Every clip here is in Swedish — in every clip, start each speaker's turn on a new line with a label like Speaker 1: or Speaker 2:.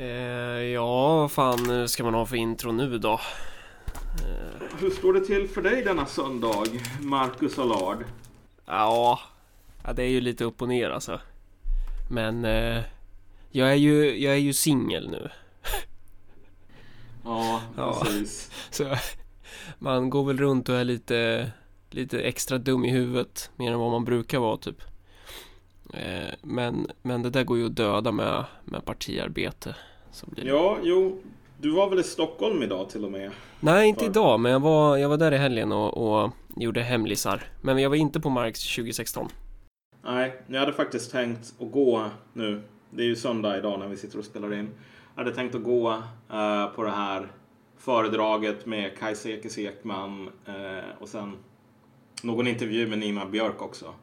Speaker 1: Eh, ja, vad fan ska man ha för intro nu då?
Speaker 2: Hur står det till för dig denna söndag, Marcus Allard?
Speaker 1: Ja, ja, det är ju lite upp och ner alltså. Men eh, jag är ju, jag är ju singel nu.
Speaker 2: Ja,
Speaker 1: Ja.
Speaker 2: precis.
Speaker 1: Så man går väl runt och är lite, lite extra dum i huvudet. Mer än vad man brukar vara typ. Eh, men, men det där går ju att döda med, med partiarbete. Det.
Speaker 2: Ja, jo. Du var väl i Stockholm idag till och med?
Speaker 1: Nej, inte
Speaker 2: För-
Speaker 1: idag, men jag var, jag var där i helgen och, och gjorde hemlisar. Men jag var inte på Marks 2016.
Speaker 2: Nej, jag hade faktiskt tänkt att gå nu. Det är ju söndag idag när vi sitter och spelar in. Jag hade tänkt att gå eh, på det här föredraget med Kajsa Ekis Ekman eh, och sen någon intervju med Nina Björk också.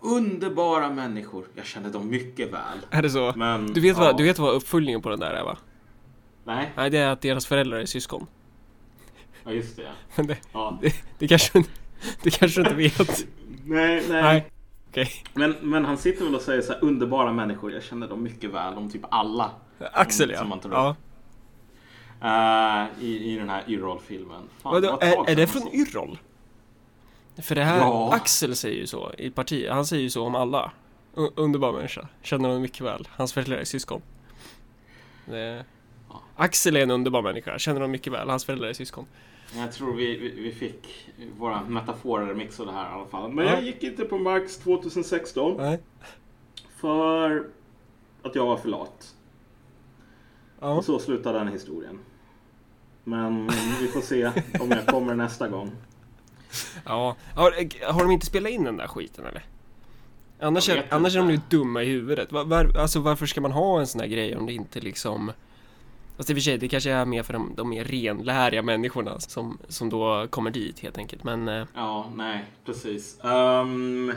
Speaker 2: Underbara människor. Jag kände dem mycket väl.
Speaker 1: Är det så?
Speaker 2: Men,
Speaker 1: Du vet,
Speaker 2: ja.
Speaker 1: vad, du vet vad uppföljningen på den där är va?
Speaker 2: Nej,
Speaker 1: Nej, det är att deras föräldrar är syskon.
Speaker 2: ja just det.
Speaker 1: Men det,
Speaker 2: Ja.
Speaker 1: det, det kanske det kanske du inte vet?
Speaker 2: Nej, nej.
Speaker 1: Nej. Okej.
Speaker 2: Men, men han sitter väl och säger så här underbara människor. Jag känner dem mycket väl. Om typ alla.
Speaker 1: Axel
Speaker 2: Som
Speaker 1: ja.
Speaker 2: man tar upp.
Speaker 1: ja.
Speaker 2: eh, i, I den här Yrrol-filmen.
Speaker 1: Är, är det från Yrrol? För det här,
Speaker 2: Ja.
Speaker 1: Axel säger ju så i partiet. Han säger ju så om alla. U- underbar människa. Känner honom mycket väl. Hans föräldrar syskon. Det...
Speaker 2: Ja.
Speaker 1: Axel är en underbar människa. Känner honom mycket väl. Hans föräldrar är syskon.
Speaker 2: Jag tror vi, vi, vi fick våra metaforer mixade här i alla fall. Men
Speaker 1: Ja.
Speaker 2: jag gick inte på Marx 2016
Speaker 1: Nej.
Speaker 2: för att jag var för lat.
Speaker 1: Ja.
Speaker 2: Och så slutar den historien. Men vi får se om jag kommer nästa gång.
Speaker 1: Ja. Har, har de inte spelat in den där skiten eller? Annars, är, annars är de ju dumma i huvudet. Var, var, alltså varför ska man ha en sån här grej om det inte liksom... Fast i och för sig, det kanske är mer för de, de mer renläriga människorna som, som då kommer dit helt enkelt. Men eh,
Speaker 2: Ja, nej, precis. Ehm,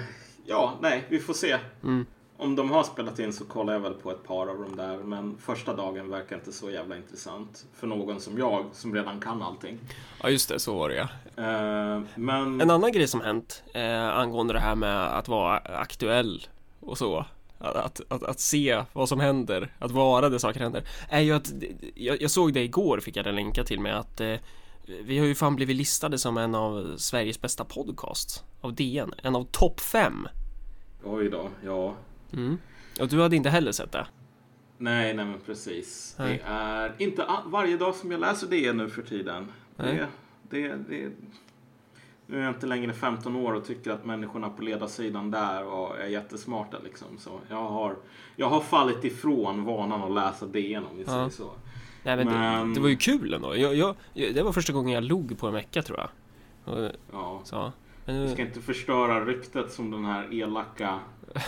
Speaker 2: ja, nej, vi får se.
Speaker 1: Mm.
Speaker 2: Om de har spelat in så kollar jag väl på ett par av dem där. Men första dagen verkar inte så jävla intressant. För någon som jag, som redan kan allting.
Speaker 1: ja, just det, så var det ja.
Speaker 2: Ehm, men...
Speaker 1: En annan grej som hänt eh, angående det här med att vara aktuell och så. Att, att, att, att se vad som händer, att vara där saker händer. Är ju att, jag, jag såg det igår, fick jag det länka till mig att eh, vi har ju fan blivit listade som en av Sveriges bästa podcasts av DN. En av topp fem.
Speaker 2: Oj då, ja.
Speaker 1: Mm. Och du hade inte heller sett det?
Speaker 2: Nej, nej men precis.
Speaker 1: Nej.
Speaker 2: Det är inte varje dag som jag läser det nu för tiden. Det, det, det, nu är jag inte längre 15 år och tycker att människorna på ledarsidan där och är jättesmarta liksom. Så jag har, jag har fallit ifrån vanan att läsa DN om vi
Speaker 1: Ja.
Speaker 2: säger så.
Speaker 1: Nej men,
Speaker 2: Men-
Speaker 1: Det, det var ju kul ändå. Jag, jag, det var första gången jag log på en vecka tror jag. Och,
Speaker 2: Ja.
Speaker 1: så. Men nu,
Speaker 2: ska inte förstöra ryktet som den här elaka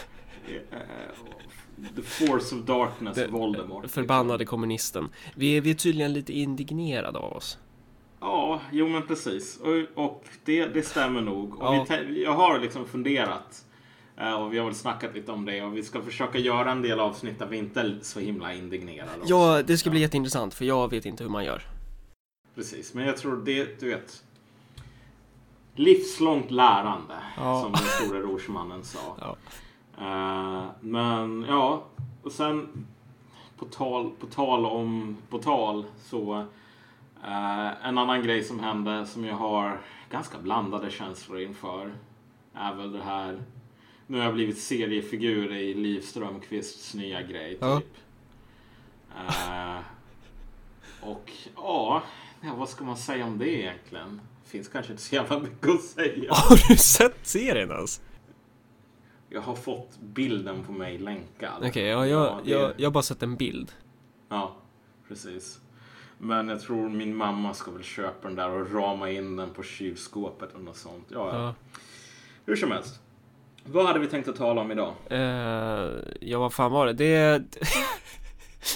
Speaker 2: The Force of Darkness,
Speaker 1: Det-
Speaker 2: Voldemort.
Speaker 1: förbannade kommunisten. Vi är, vi är tydligen lite indignerade av oss.
Speaker 2: Ja, jo men precis. Och, och det, det stämmer nog. Och
Speaker 1: Ja.
Speaker 2: vi, jag har liksom funderat. eh, Och vi har väl snackat lite om det. Och vi ska försöka göra en del avsnitt där vi inte är så himla indignerade.
Speaker 1: Ja, det ska bli jätteintressant för jag vet inte hur man gör.
Speaker 2: Precis, men jag tror det, du vet. Livslångt lärande,
Speaker 1: Ja.
Speaker 2: som den store rorsmannen sa.
Speaker 1: Ja.
Speaker 2: Eh, men ja, och sen på tal, på tal om på tal så eh, en annan grej som hände som jag har ganska blandade känslor inför är väl det här. Nu har jag blivit seriefigur i Liv Strömquists nya grej typ.
Speaker 1: Ja.
Speaker 2: Eh, och ja, ja, vad ska man säga om det egentligen? Finns kanske inte så jävla mycket att säga.
Speaker 1: Har du sett serien ens?
Speaker 2: Jag har fått bilden på mig länkad.
Speaker 1: Okej, ja, jag,
Speaker 2: det-
Speaker 1: jag, jag har bara sett en bild.
Speaker 2: Ja, precis. Men jag tror min mamma ska väl köpa den där och rama in den på kylskåpet eller något sånt. Ja, ja.
Speaker 1: Ja.
Speaker 2: Hur som helst. Vad hade vi tänkt att tala om idag?
Speaker 1: Eh, ja, vad fan var det? Det...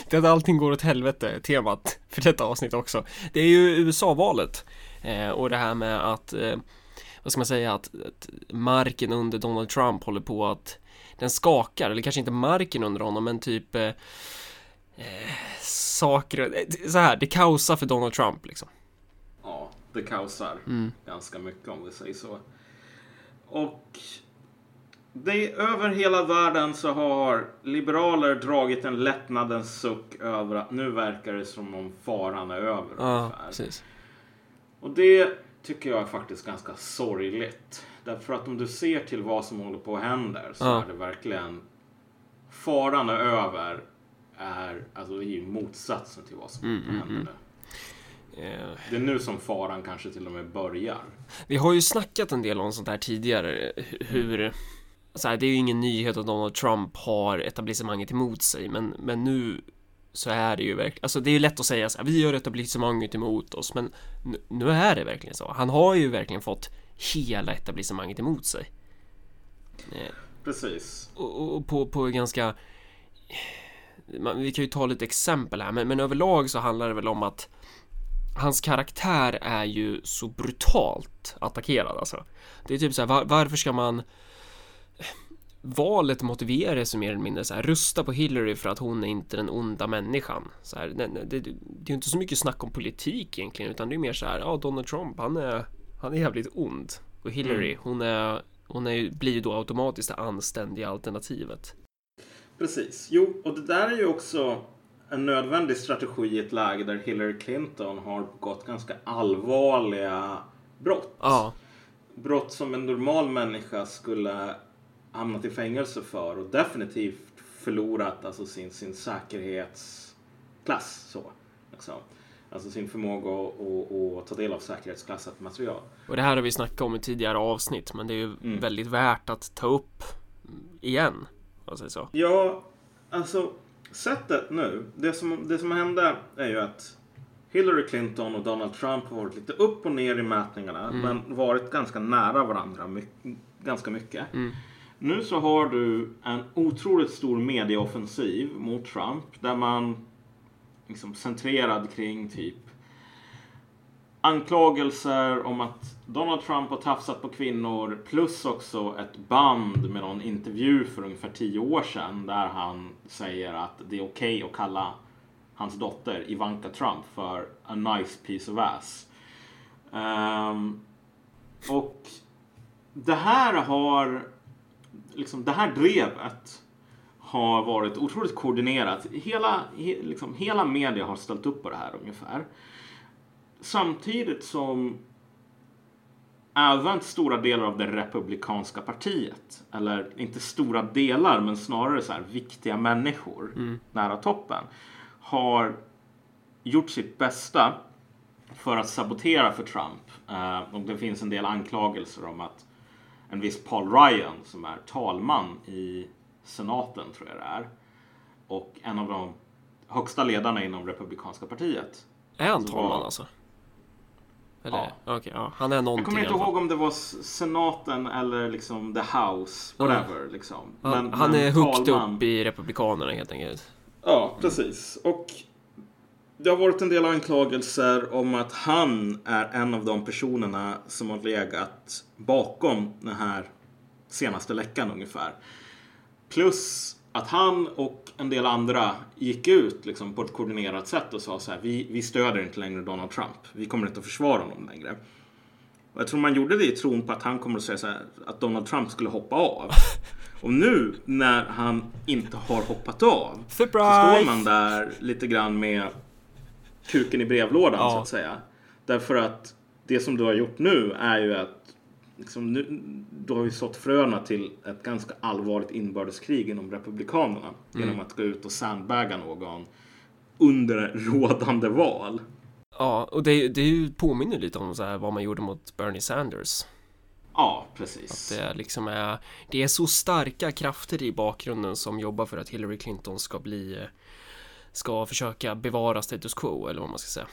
Speaker 1: det är att allting går åt helvete, temat för detta avsnitt också. Det är ju USA-valet. Eh, och det här med att, eh, vad ska man säga, att, att marken under Donald Trump håller på att den skakar, eller kanske inte marken under honom, men typ eh, eh, saker, eh, så här, det kaosar för Donald Trump liksom.
Speaker 2: Ja, det kaosar
Speaker 1: Mm.
Speaker 2: ganska mycket om vi säger så. Och det, över hela världen så har liberaler dragit en lättnadens suck över att nu verkar det som om faran är över.
Speaker 1: Ja, precis.
Speaker 2: Och det tycker jag är faktiskt ganska sorgligt. Därför att om du ser till vad som håller på att hända så
Speaker 1: Ja.
Speaker 2: är det verkligen faran är över är alltså ju motsatsen till vad som
Speaker 1: Mm,
Speaker 2: att
Speaker 1: mm,
Speaker 2: hända nu.
Speaker 1: Eh,
Speaker 2: Det är nu som faran kanske till och med börjar.
Speaker 1: Vi har ju snackat en del om sånt här tidigare, hu- hur så här, det är ju ingen nyhet att Donald Trump har etablissemanget emot sig, men, men nu så är det ju verkligen, alltså det är ju lätt att säga så här, vi har etablissemanget emot oss, men nu, är det verkligen så. Han har ju verkligen fått hela etablissemanget emot sig. Eh,
Speaker 2: Precis.
Speaker 1: och, och- och på, på ganska man, vi kan ju ta lite exempel här, men, men överlag så handlar det väl om att hans karaktär är ju så brutalt attackerad alltså. Det är typ så här, var, varför ska man Valet motiveras mer eller mindre så här, rösta på Hillary för att hon är inte den onda människan. Så här, det, det, det är ju inte så mycket snack om politik egentligen, utan det är mer så här, ja, Donald Trump, han är, han är jävligt ond. Och Hillary, hon är, hon är, blir ju då automatiskt det anständiga alternativet.
Speaker 2: Precis. Jo, och det där är ju också en nödvändig strategi i ett läge där Hillary Clinton har begått ganska allvarliga brott.
Speaker 1: Ja,
Speaker 2: Brott som en normal människa skulle hamnat i fängelse för och definitivt förlorat alltså sin, sin säkerhetsklass. Så, liksom. Alltså sin förmåga att, att, att ta del av säkerhetsklassat material.
Speaker 1: och det här har vi snackat om i tidigare avsnitt, men det är ju
Speaker 2: Mm.
Speaker 1: väldigt värt att ta upp igen. Om man säger så.
Speaker 2: Ja, alltså sättet nu. Det som, det som hände är ju att Hillary Clinton och Donald Trump har varit lite upp och ner i mätningarna. Men varit ganska nära varandra my- ganska mycket.
Speaker 1: Mm.
Speaker 2: Nu så har du en otroligt stor medieoffensiv mot Trump. Där man liksom centrerad kring typ anklagelser om att Donald Trump har tafsat på kvinnor plus också ett band med någon intervju för ungefär tio år sedan där han säger att det är okej att kalla hans dotter Ivanka Trump för a nice piece of ass. Um, och det här har liksom det här drevet har varit otroligt koordinerat. Hela, he, liksom, hela media har ställt upp på det här ungefär. Samtidigt som även stora delar av det republikanska partiet, eller inte stora delar, men snarare så här viktiga människor nära toppen, har gjort sitt bästa för att sabotera för Trump. Eh, och det finns en del anklagelser om att en viss Paul Ryan som är talman i senaten tror jag det är och en av de högsta ledarna inom republikanska partiet.
Speaker 1: Är han talman
Speaker 2: var-
Speaker 1: alltså? Eller?
Speaker 2: Ja.
Speaker 1: Okej, ja. Han är
Speaker 2: Jag
Speaker 1: någonting
Speaker 2: kommer
Speaker 1: i
Speaker 2: inte ihåg om det var senaten eller liksom the house, whatever liksom.
Speaker 1: Han,
Speaker 2: Men-
Speaker 1: han
Speaker 2: men
Speaker 1: är högt
Speaker 2: talman-
Speaker 1: upp i Republikanerna helt enkelt.
Speaker 2: Ja, precis. Och det har varit en del anklagelser om att han är en av de personerna som har legat bakom den här senaste läckan ungefär. Plus att han och en del andra gick ut liksom, på ett koordinerat sätt och sa så här, vi, vi stöder inte längre Donald Trump. Vi kommer inte att försvara honom längre. Och jag tror man gjorde det i tron på att han kommer att säga så här, att Donald Trump skulle hoppa av. Och nu när han inte har hoppat av så står
Speaker 1: Surprise!
Speaker 2: man där lite grann med kuken i brevlådan
Speaker 1: Ja.
Speaker 2: så att säga. Därför att det som du har gjort nu är ju att liksom, nu, du har ju sått fröna till ett ganska allvarligt inbördeskrig inom Republikanerna genom att gå ut och sandbagga någon under rådande val.
Speaker 1: Ja, och det, det påminner lite om så här vad man gjorde mot Bernie Sanders.
Speaker 2: Ja, precis.
Speaker 1: Det är liksom är, det är så starka krafter i bakgrunden som jobbar för att Hillary Clinton ska bli ska försöka bevara status quo eller vad man ska säga.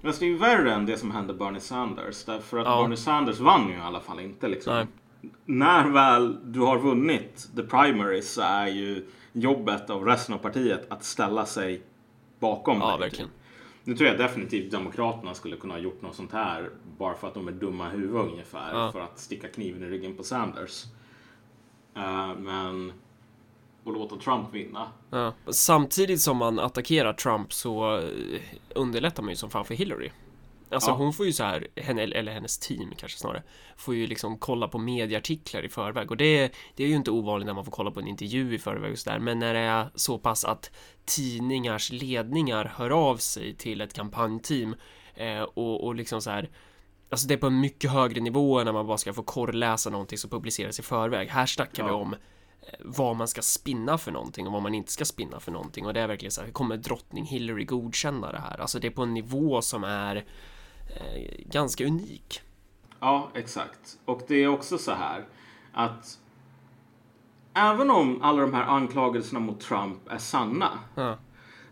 Speaker 2: Men det är ju värre än det som hände Bernie Sanders. Därför att
Speaker 1: Ja.
Speaker 2: Bernie Sanders vann ju i alla fall inte. Liksom.
Speaker 1: Nej.
Speaker 2: När väl du har vunnit the primaries så är ju jobbet av resten av partiet att ställa sig bakom
Speaker 1: Ja,
Speaker 2: dig.
Speaker 1: verkligen.
Speaker 2: Nu tror jag definitivt Demokraterna skulle kunna ha gjort något sånt här bara för att de är dumma i huvudet ungefär.
Speaker 1: Ja.
Speaker 2: För att sticka kniven i ryggen på Sanders. Eh, men att låta Trump vinna.
Speaker 1: Ja. Samtidigt som man attackerar Trump så eh, underlättar man ju som fan för Hillary. Alltså
Speaker 2: Ja.
Speaker 1: hon får ju så här, henne, eller hennes team kanske snarare, får ju liksom kolla på medieartiklar i förväg och det, det är ju inte ovanligt när man får kolla på en intervju i förväg och sådär, men när det är så pass att tidningars ledningar hör av sig till ett kampanjteam eh, och, och liksom så här Alltså det är på en mycket högre nivå än när man bara ska få korrläsa någonting som publiceras i förväg. Här snackar vi
Speaker 2: Ja.
Speaker 1: om eh, vad man ska spinna för någonting och vad man inte ska spinna för någonting och det är verkligen så här, kommer drottning Hillary godkänna det här? Alltså det är på en nivå som är eh, ganska unik.
Speaker 2: Ja, exakt. Och det är också så här att även om alla de här anklagelserna mot Trump är sanna
Speaker 1: Ja,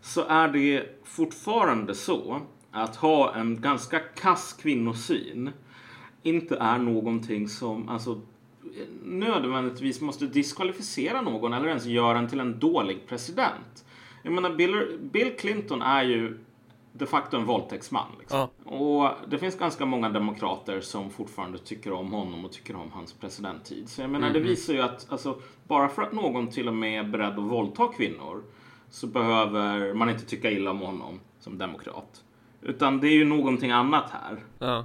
Speaker 2: så är det fortfarande så att ha en ganska kass kvinnosyn inte är någonting som alltså, nödvändigtvis måste diskvalificera någon eller ens göra en till en dålig president. Jag menar, Bill, Bill Clinton är ju de facto en våldtäktsman. Liksom.
Speaker 1: Ja.
Speaker 2: Och det finns ganska många demokrater som fortfarande tycker om honom och tycker om hans presidenttid. Så jag menar, det visar ju att alltså, bara för att någon till och med är beredd att våldta kvinnor så behöver man inte tycka illa om honom som demokrat. Utan det är ju någonting annat här.
Speaker 1: ja.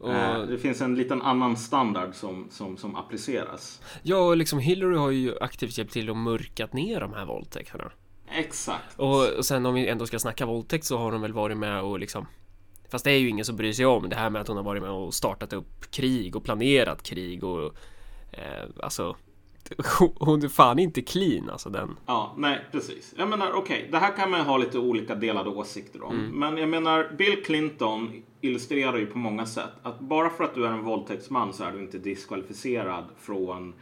Speaker 1: Och,
Speaker 2: Eh, Det finns en liten annan standard som, som, som appliceras.
Speaker 1: ja, och liksom Hillary har ju aktivt hjälpt till att mörkat ner de här våldtäkterna.
Speaker 2: Exakt.
Speaker 1: Och, och sen om vi ändå ska snacka våldtäkt så har hon väl varit med och liksom Fast det är ju ingen som bryr sig om det här med att hon har varit med och startat upp krig och planerat krig och eh, Alltså Hon är fan inte clean alltså den
Speaker 2: Ja, nej, precis. Jag menar, okej, det här kan man ha lite olika delade åsikter om.
Speaker 1: Mm.
Speaker 2: Men jag menar, Bill Clinton illustrerar ju på många sätt att bara för att du är en våldtäktsman så är du inte diskvalificerad från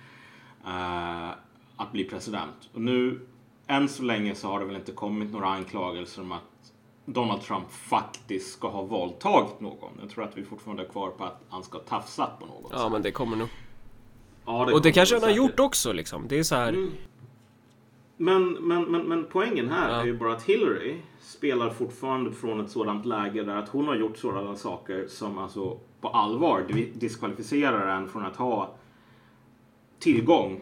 Speaker 2: eh, att bli president. Och nu, än så länge så har det väl inte kommit några anklagelser om att Donald Trump faktiskt ska ha våldtagit någon. Jag tror att vi fortfarande är kvar på att han ska ha tafsat på någon.
Speaker 1: Ja men det kommer nog
Speaker 2: Ja,
Speaker 1: Och det kanske han har gjort också liksom Det är så här
Speaker 2: Mm. Men, men, men, men poängen här
Speaker 1: Ja.
Speaker 2: är ju bara att Hillary spelar fortfarande från ett sådant läge där att hon har gjort sådana saker som alltså på allvar di- diskvalificerar en från att ha tillgång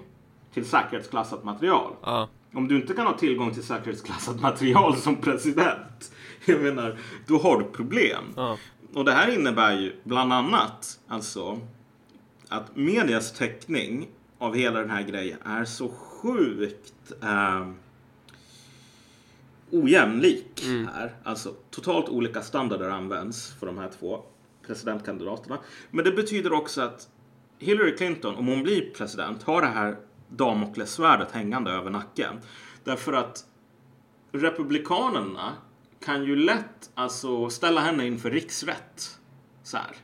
Speaker 2: till säkerhetsklassat material.
Speaker 1: Ja,
Speaker 2: Om du inte kan ha tillgång till säkerhetsklassat material som president, jag menar, då har du problem.
Speaker 1: ja,
Speaker 2: Och det här innebär ju bland annat alltså att medias täckning av hela den här grejen är så sjukt eh, ojämlik här. Alltså totalt olika standarder används för de här två presidentkandidaterna. Men det betyder också att Hillary Clinton, om hon blir president, har det här Damoklessvärdet hängande över nacken. Därför att Republikanerna kan ju lätt alltså ställa henne inför riksrätt. Så här.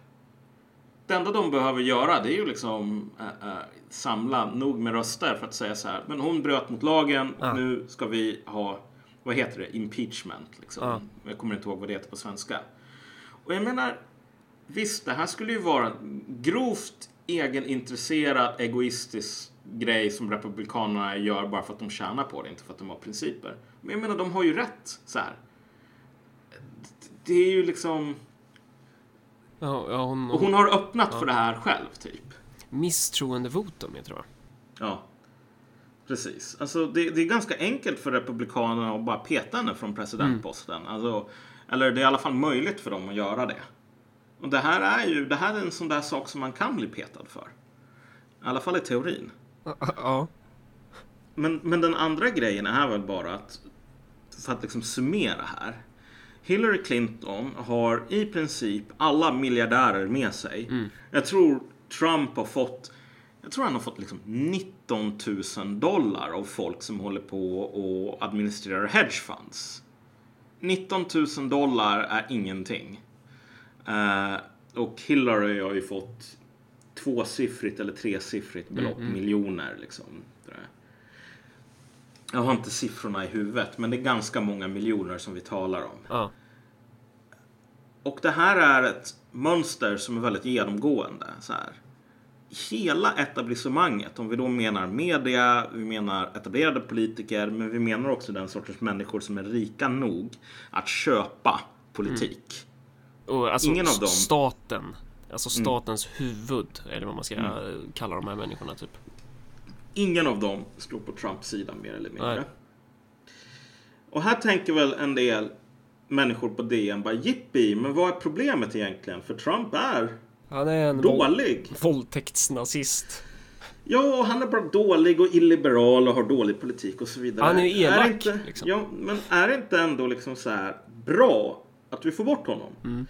Speaker 2: Det enda de behöver göra det är ju liksom äh, äh, samla nog med röster för att säga så här. Men hon bröt mot lagen.
Speaker 1: Ja.
Speaker 2: Nu ska vi ha, vad heter det, impeachment. Liksom.
Speaker 1: Ja.
Speaker 2: Jag kommer inte ihåg vad det heter på svenska. Och jag menar, visst det här skulle ju vara en grovt egenintresserad, egoistisk grej som Republikanerna gör bara för att de tjänar på det, inte för att de har principer. Men jag menar, de har ju rätt så här. Det är ju liksom...
Speaker 1: ja, ja hon,
Speaker 2: Och hon har öppnat för det här själv, typ.
Speaker 1: Misstroendevotum jag tror jag
Speaker 2: Ja, precis. Alltså, det, det är ganska enkelt för Republikanerna att bara peta henne från presidentposten. Alltså, eller det är i alla fall möjligt för dem att göra det. Och det här är ju det här är en sån där sak som man kan bli petad för. I alla fall i teorin.
Speaker 1: Ja,
Speaker 2: Men, men den andra grejen är väl bara att, för att liksom summera här. Hillary Clinton har i princip alla miljardärer med sig. Jag tror Trump har fått, jag tror han har fått liksom 19 000 dollar av folk som håller på och administrerar hedge funds. 19 000 dollar är ingenting. Eh, och Hillary har ju fått tvåsiffrigt eller tresiffrigt belopp, miljoner liksom. Jag har inte siffrorna i huvudet, men det är ganska många miljoner som vi talar om.
Speaker 1: ja,
Speaker 2: Och det här är ett mönster som är väldigt genomgående. Så här. Hela etablissemanget, om vi då menar media, vi menar etablerade politiker, men vi menar också den sortens människor som är rika nog att köpa politik.
Speaker 1: och alltså
Speaker 2: Ingen av dem.
Speaker 1: staten Alltså statens huvud eller vad man ska kalla de här människorna typ
Speaker 2: Ingen av dem står på Trumps sida mer eller mindre.
Speaker 1: Nej.
Speaker 2: Och här tänker väl en del, människor på DN bara jippi, men vad är problemet egentligen? För Trump är
Speaker 1: Han är en
Speaker 2: dålig.
Speaker 1: våld- våldtäktsnazist.
Speaker 2: Ja, och han är bara dålig och illiberal och har dålig politik och så vidare.
Speaker 1: Han är ju elak,
Speaker 2: inte,
Speaker 1: liksom.
Speaker 2: Ja, men är det inte ändå liksom så här bra att vi får bort honom?
Speaker 1: Mm.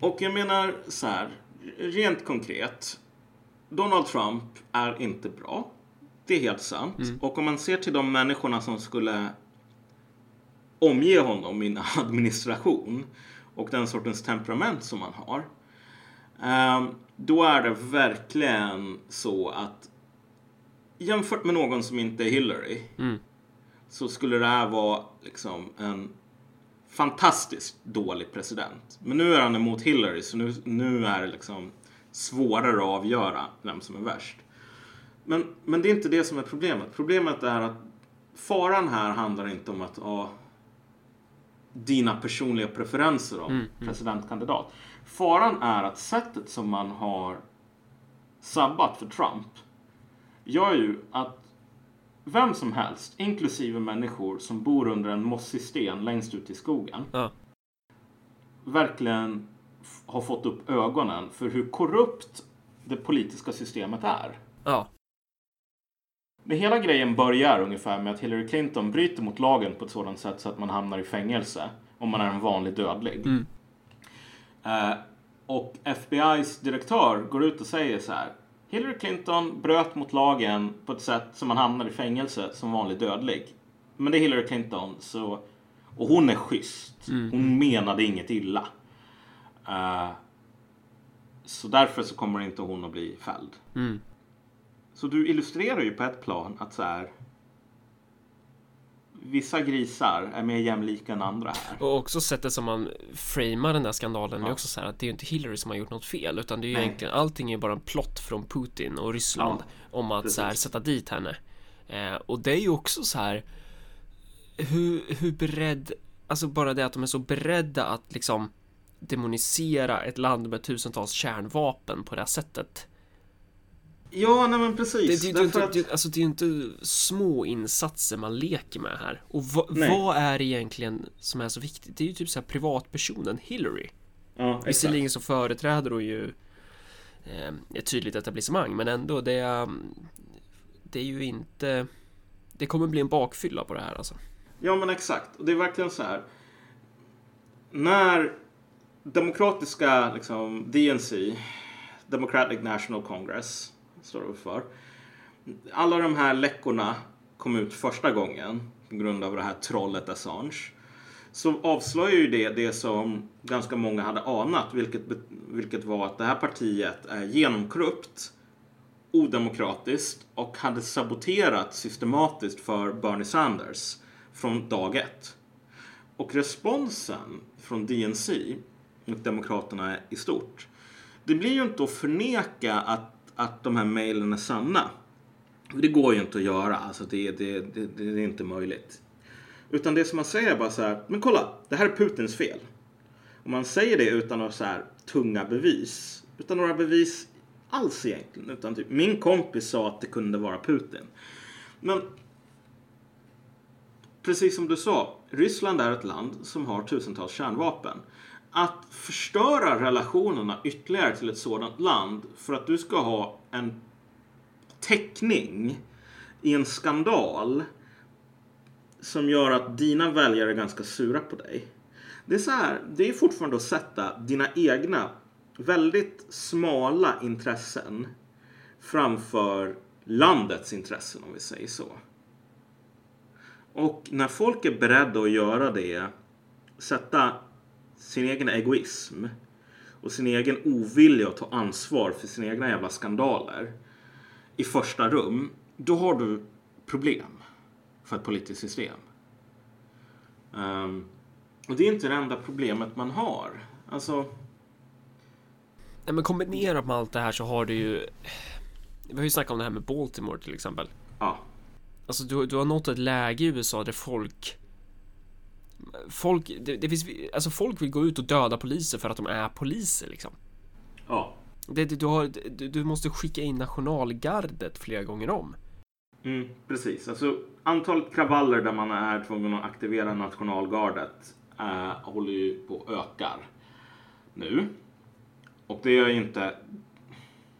Speaker 2: Och jag menar så här, rent konkret. Donald Trump är inte bra. Det är helt sant.
Speaker 1: Mm.
Speaker 2: Och om man ser till de människorna som skulle omge honom i en administration och den sortens temperament som han har. ehm, Då är det verkligen så att jämfört med någon som inte är Hillary
Speaker 1: Mm.
Speaker 2: så skulle det här vara liksom en fantastiskt dålig president. Men nu är han emot Hillary så nu, nu är det liksom svårare att avgöra vem som är värst. Men, men det är inte det som är problemet. Problemet är att faran här handlar inte om att ha dina personliga preferenser om presidentkandidat. Faran är att sättet som man har sabbat för Trump gör ju att vem som helst, inklusive människor som bor under en mossig sten längst ut i skogen,
Speaker 1: Ja.
Speaker 2: verkligen har fått upp ögonen för hur korrupt det politiska systemet är.
Speaker 1: Ja.
Speaker 2: Det hela grejen börjar ungefär med att Hillary Clinton bryter mot lagen på ett sådant sätt så att man hamnar i fängelse om man är en vanlig dödlig.
Speaker 1: Mm.
Speaker 2: Eh, och FBI's direktör går ut och säger så här. Hillary Clinton bröt mot lagen på ett sätt som man hamnar i fängelse som vanlig dödlig. Men det är Hillary Clinton så, och hon är schysst. Hon menade inget illa. Eh, så därför så kommer inte hon att bli fälld.
Speaker 1: Mm.
Speaker 2: Så du illustrerar ju på ett plan att så här. Vissa grisar är mer jämlika än andra här.
Speaker 1: Och också sättet som man framar den där skandalen är
Speaker 2: Ja.
Speaker 1: också så här att det är ju inte Hillary som har gjort något fel utan det är ju
Speaker 2: Nej.
Speaker 1: egentligen allting är bara en plott från Putin och Ryssland om att så här sätta dit henne. Eh, och det är ju också så här hur, hur beredd, alltså bara det att de är så beredda att liksom demonisera ett land med tusentals kärnvapen på det här sättet.
Speaker 2: Ja, nej men precis.
Speaker 1: Det, det,
Speaker 2: Därför
Speaker 1: det, det, alltså det är ju inte små insatser man leker med här. Och va, vad är egentligen som är så viktigt? Det är ju typ så här privatpersonen Hillary.
Speaker 2: ja.
Speaker 1: Visserligen så företräder hon ju eh, ett tydligt etablissemang, men ändå det är, det är ju inte det kommer bli en bakfylla på det här alltså.
Speaker 2: Ja, men exakt. Och det är verkligen så här. När demokratiska liksom, DNC, Democratic National Congress, står det för. Alla de här läckorna kom ut första gången på grund av det här trollet Assange. Så avslöjar ju det det som ganska många hade anat, vilket, vilket var att det här partiet är genomkorrupt, odemokratiskt och hade saboterat systematiskt för Bernie Sanders från dag ett. Och responsen från DNC och Demokraterna i stort, det blir ju inte att förneka att, att de här mejlen är sanna. Det går ju inte att göra, alltså det, det, det, det är inte möjligt. Utan det som man säger är bara så här, men kolla, det här är Putins fel. Och man säger det utan några så här tunga bevis. Utan några bevis alls egentligen. Utan typ, min kompis sa att det kunde vara Putin. Men precis som du sa, Ryssland är ett land som har tusentals kärnvapen. Att förstöra relationerna ytterligare till ett sådant land för att du ska ha en täckning i en skandal som gör att dina väljare är ganska sura på dig. Det är så här, det är fortfarande att sätta dina egna väldigt smala intressen framför landets intressen om vi säger så. Och när folk är beredda att göra det, sätta sin egen egoism och sin egen ovilja att ta ansvar för sina egna jävla skandaler i första rum, då har du problem för ett politiskt system. Ehm, och det är inte det enda problemet man har. Alltså,
Speaker 1: Nej, men kombinerat med allt det här så har du ju Vi har ju snackat om det här med Baltimore till exempel.
Speaker 2: ja.
Speaker 1: Alltså du, du har nått ett läge i USA där folk Folk, det, det finns, alltså folk vill gå ut och döda poliser för att de är poliser liksom.
Speaker 2: Ja.
Speaker 1: Det, du, har, du, du måste skicka in nationalgardet flera gånger om.
Speaker 2: Mm, precis. Alltså, antalet kravaller där man är tvungen att aktivera nationalgardet eh, håller ju på och ökar nu. Och det är ju inte...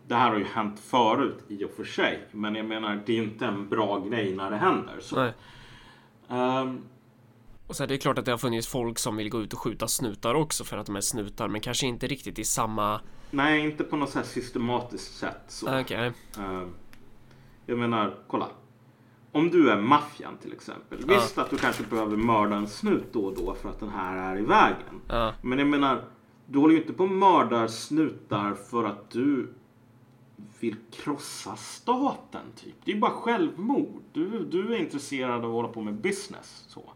Speaker 2: Det här har ju hänt förut i och för sig. Men jag menar, det är ju inte en bra grej när det händer. Så.
Speaker 1: Nej.
Speaker 2: Ehm,
Speaker 1: Och så är det klart att det har funnits folk som vill gå ut och skjuta snutar också för att de är snutar, men kanske inte riktigt i samma...
Speaker 2: nej, inte på något så systematiskt sätt. Så.
Speaker 1: Ah, Okej,
Speaker 2: Ehm, jag menar, kolla. Om du är maffian till exempel.
Speaker 1: Ja.
Speaker 2: Visst att du kanske behöver mörda en snut då och då för att den här är i vägen.
Speaker 1: ja,
Speaker 2: Men jag menar, du håller ju inte på och mördar snutar för att du vill krossa staten typ. Det är ju bara självmord. Du, du är intresserad av att hålla på med business. Så.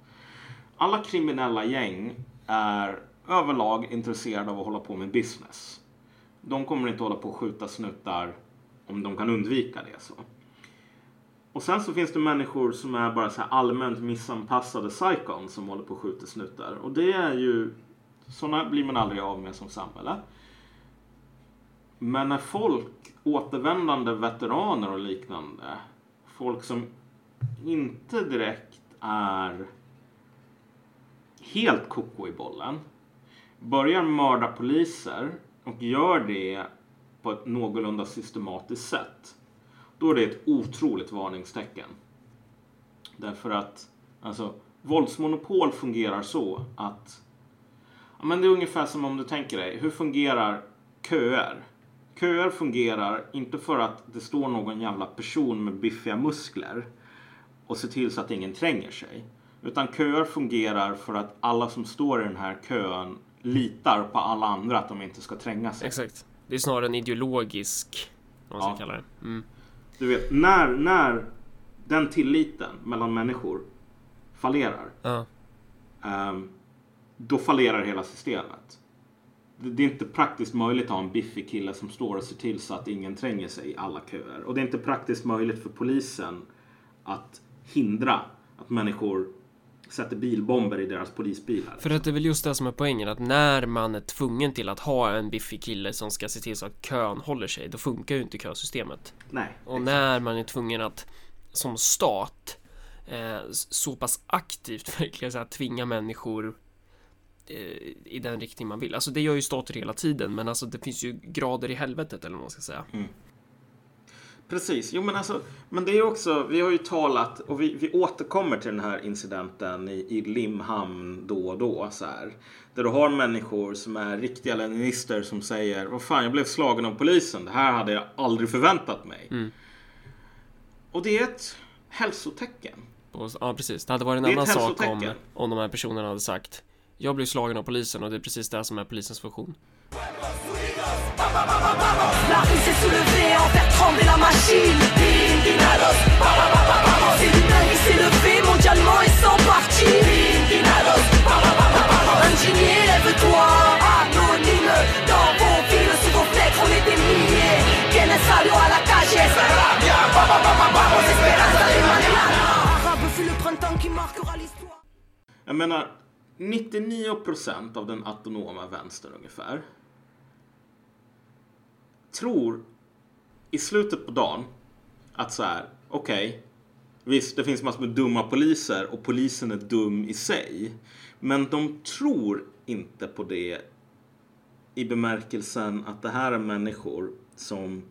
Speaker 2: Alla kriminella gäng är överlag intresserade av att hålla på med business. De kommer inte hålla på att skjuta snutar om de kan undvika det. så. Och sen så finns det människor som är bara så här allmänt missanpassade psykon som håller på att skjuta snutar. Och det är ju sådana blir man aldrig av med som samhälle. Men när folk, återvändande veteraner och liknande, folk som inte direkt är helt koko i bollen, börjar mörda poliser och gör det på ett någorlunda systematiskt sätt, då är det ett otroligt varningstecken. Därför att alltså, våldsmonopol fungerar så att Ja, men det är ungefär som om du tänker dig, hur fungerar köer? Köer fungerar inte för att det står någon jävla person med biffiga muskler och ser till så att ingen tränger sig. Utan köer fungerar för att alla som står i den här kön litar på alla andra att de inte ska tränga sig.
Speaker 1: exakt. Det är snarare en ideologisk, vad man ska
Speaker 2: Ja.
Speaker 1: kalla det. Mm.
Speaker 2: Du vet, när, när den tilliten mellan människor fallerar
Speaker 1: Ja,
Speaker 2: Ehm, då fallerar hela systemet. Det det är inte praktiskt möjligt att ha en biffig kille som står och ser till så att ingen tränger sig i alla köer. Och det är inte praktiskt möjligt för polisen att hindra att människor sätter bilbomber i deras polisbilar.
Speaker 1: för att det är väl just det som är poängen, att när man är tvungen till att ha en biffig kille som ska se till så att kön håller sig, då funkar ju inte kösystemet.
Speaker 2: Nej.
Speaker 1: Och när man är tvungen att som stat eh, så pass aktivt verkligen så här, tvinga människor eh, i den riktning man vill. Alltså det gör ju stater hela tiden, men alltså det finns ju grader i helvetet eller vad man ska säga.
Speaker 2: Precis, jo men alltså, men det är också, vi har ju talat och vi, vi återkommer till den här incidenten i, i Limhamn då och då så här. Där du har människor som är riktiga leninister som säger, vad fan jag blev slagen av polisen, det här hade jag aldrig förväntat mig. Och det är ett hälsotecken.
Speaker 1: Och, ja, precis. Det hade varit en annan sak om, om de här personerna hade sagt jag blev slagen av polisen och det är precis det som är polisens funktion.
Speaker 3: La rue s'est soulevée en faire trembler la machine. Dinados, c'est l'humain qui s'est levé mondialement et sans parti. Dinados, ingénié, lève-toi. Anonyme, dans vos villes, sous vos fenêtres, on est des milliers. Quien est salut à la calle, Sarabia, vamos, esperanza de mañana. Arabe fut le printemps qui marquera l'histoire.
Speaker 2: Jag menar, 99% av den autonoma vänstern ungefär tror i slutet på dagen att så här, okej, visst det finns massor med dumma poliser och polisen är dum i sig. Men de tror inte på det i bemärkelsen att det här är människor som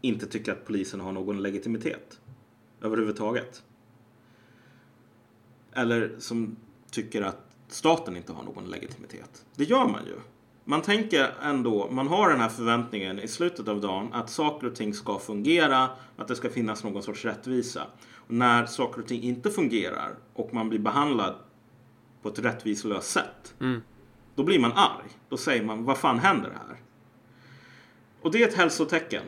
Speaker 2: inte tycker att polisen har någon legitimitet överhuvudtaget. Eller som tycker att staten inte har någon legitimitet. Det gör man ju. Man tänker ändå, man har den här förväntningen i slutet av dagen att saker och ting ska fungera, att det ska finnas någon sorts rättvisa. Och när saker och ting inte fungerar och man blir behandlad på ett rättvislöst sätt,
Speaker 1: Mm.
Speaker 2: då blir man arg. Då säger man, vad fan händer här? Och det är ett hälsotecken.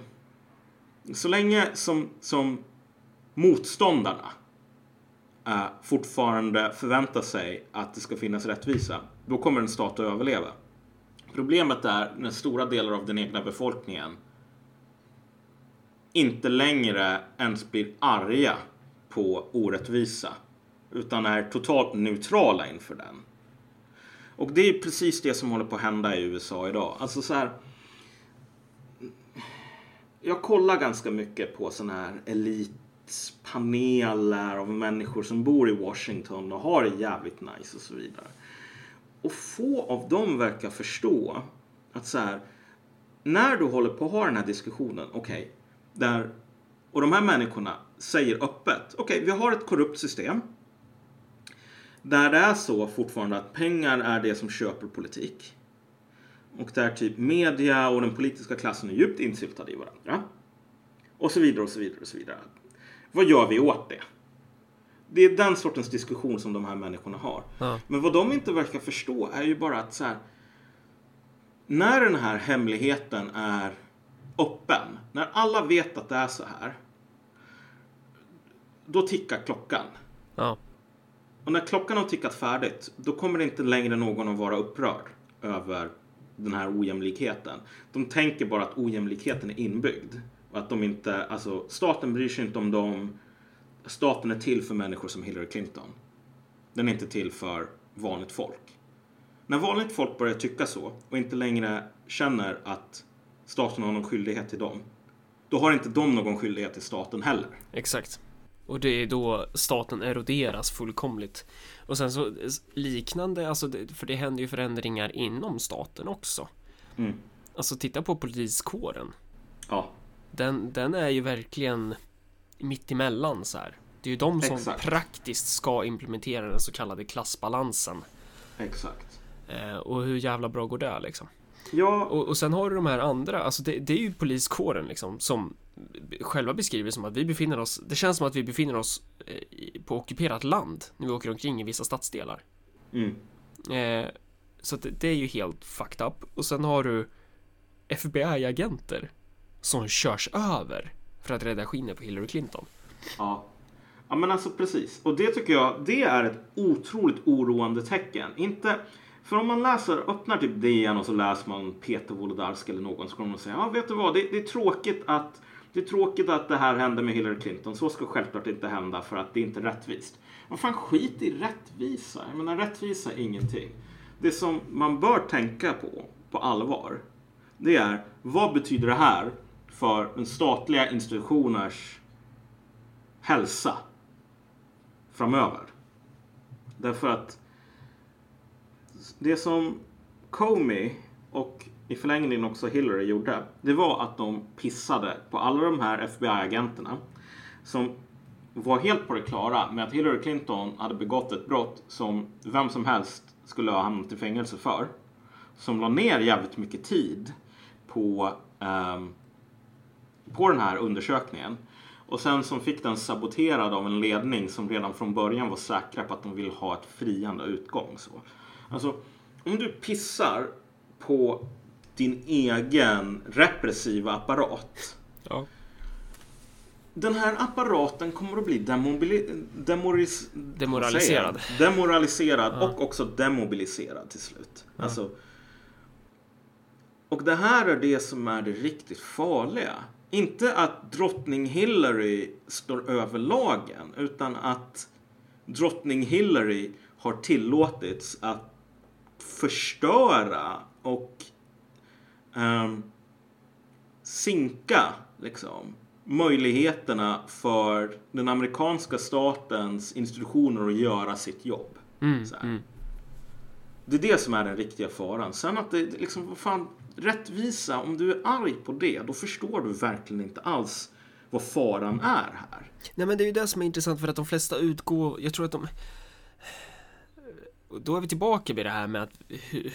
Speaker 2: Så länge som, som motståndarna eh, fortfarande förväntar sig att det ska finnas rättvisa, då kommer en stat att överleva. Problemet är när stora delar av den egna befolkningen inte längre ens blir arga på orättvisa, utan är totalt neutrala inför den. Och det är precis det som håller på att hända i USA idag. Alltså så här. Jag kollar ganska mycket på sådana här elitpaneler av människor som bor i Washington och har det jävligt nice och så vidare. Och få av dem verkar förstå att så här, när du håller på att ha den här diskussionen, okej, där, och de här människorna säger öppet, okej, vi har ett korrupt system. Där det är så fortfarande att pengar är det som köper politik. Och där typ media och den politiska klassen är djupt insyltade i varandra. Och så vidare och så vidare och så vidare. Vad gör vi åt det? Det är den sortens diskussion som de här människorna har.
Speaker 1: Ja.
Speaker 2: Men vad de inte verkar förstå är ju bara att så här. När den här hemligheten är öppen, när alla vet att det är så här. Då tickar klockan.
Speaker 1: Ja.
Speaker 2: Och när klockan har tickat färdigt, då kommer inte längre någon att vara upprörd över den här ojämlikheten. De tänker bara att ojämlikheten är inbyggd. Och att de inte, alltså staten bryr sig inte om dem. Staten är till för människor som Hillary Clinton. Den är inte till för vanligt folk. När vanligt folk börjar tycka så och inte längre känner att staten har någon skyldighet till dem. Då har inte de någon skyldighet till staten heller.
Speaker 1: Exakt. Och det är då staten eroderas fullkomligt. Och sen så liknande, alltså det, för det händer ju förändringar inom staten också.
Speaker 2: Mm.
Speaker 1: Alltså titta på poliskåren.
Speaker 2: Ja,
Speaker 1: Den, den är ju verkligen mitt emellan så här. Det är ju de som
Speaker 2: Exakt.
Speaker 1: praktiskt ska implementera den så kallade klassbalansen.
Speaker 2: exakt.
Speaker 1: Eh, och hur jävla bra går det liksom?
Speaker 2: Ja,
Speaker 1: Och, och sen har du de här andra, alltså det, det är ju poliskåren liksom som själva beskriver som att vi befinner oss, det känns som att vi befinner oss eh, på ockuperat land när vi åker omkring i vissa stadsdelar.
Speaker 2: mm.
Speaker 1: Eh, så det, det är ju helt fucked up. Och sen har du FBI-agenter som körs över för att rädda skinnet på Hillary Clinton.
Speaker 2: Ja ja, men alltså precis. Och det tycker jag, det är ett otroligt oroande tecken. Inte, för om man läser, öppnar typ DN och så läser man Peter Wolodarski eller någon så kommer man säga, ja vet du vad, det, det är tråkigt att det är tråkigt att det här hände med Hillary Clinton. Så ska självklart inte hända för att det är inte rättvist. Vad fan, skit i rättvisa. Jag menar, rättvisa är ingenting. Det som man bör tänka på, på allvar, det är vad betyder det här för den statliga institutioners hälsa framöver. Därför att det som Comey och i förlängningen också Hillary gjorde, det var att de pissade på alla de här FBI-agenterna som var helt på det klara med att Hillary Clinton hade begått ett brott som vem som helst skulle ha hamnat i fängelse för. Som la ner jävligt mycket tid på, eh, på den här undersökningen. Och sen som fick den saboterad av en ledning som redan från början var säkra på att de vill ha ett friande utgång. Så. Alltså, om du pissar på din egen repressiva apparat.
Speaker 1: Ja.
Speaker 2: Den här apparaten kommer att bli demobili- demoris-
Speaker 1: Demoraliserad.
Speaker 2: Demoraliserad och också demobiliserad till slut. Alltså, och det här är det som är det riktigt farliga. Inte att drottning Hillary står över lagen, utan att drottning Hillary har tillåtits att förstöra och ehm, sinka liksom, möjligheterna för den amerikanska statens institutioner att göra sitt jobb.
Speaker 1: Mm, mm.
Speaker 2: Det är det som är den riktiga faran. Sen att det liksom, vad fan, rättvisa, om du är arg på det, då förstår du verkligen inte alls vad faran är här.
Speaker 1: Nej men det är ju det som är intressant för att de flesta utgår, jag tror att de Då är vi tillbaka vid det här med att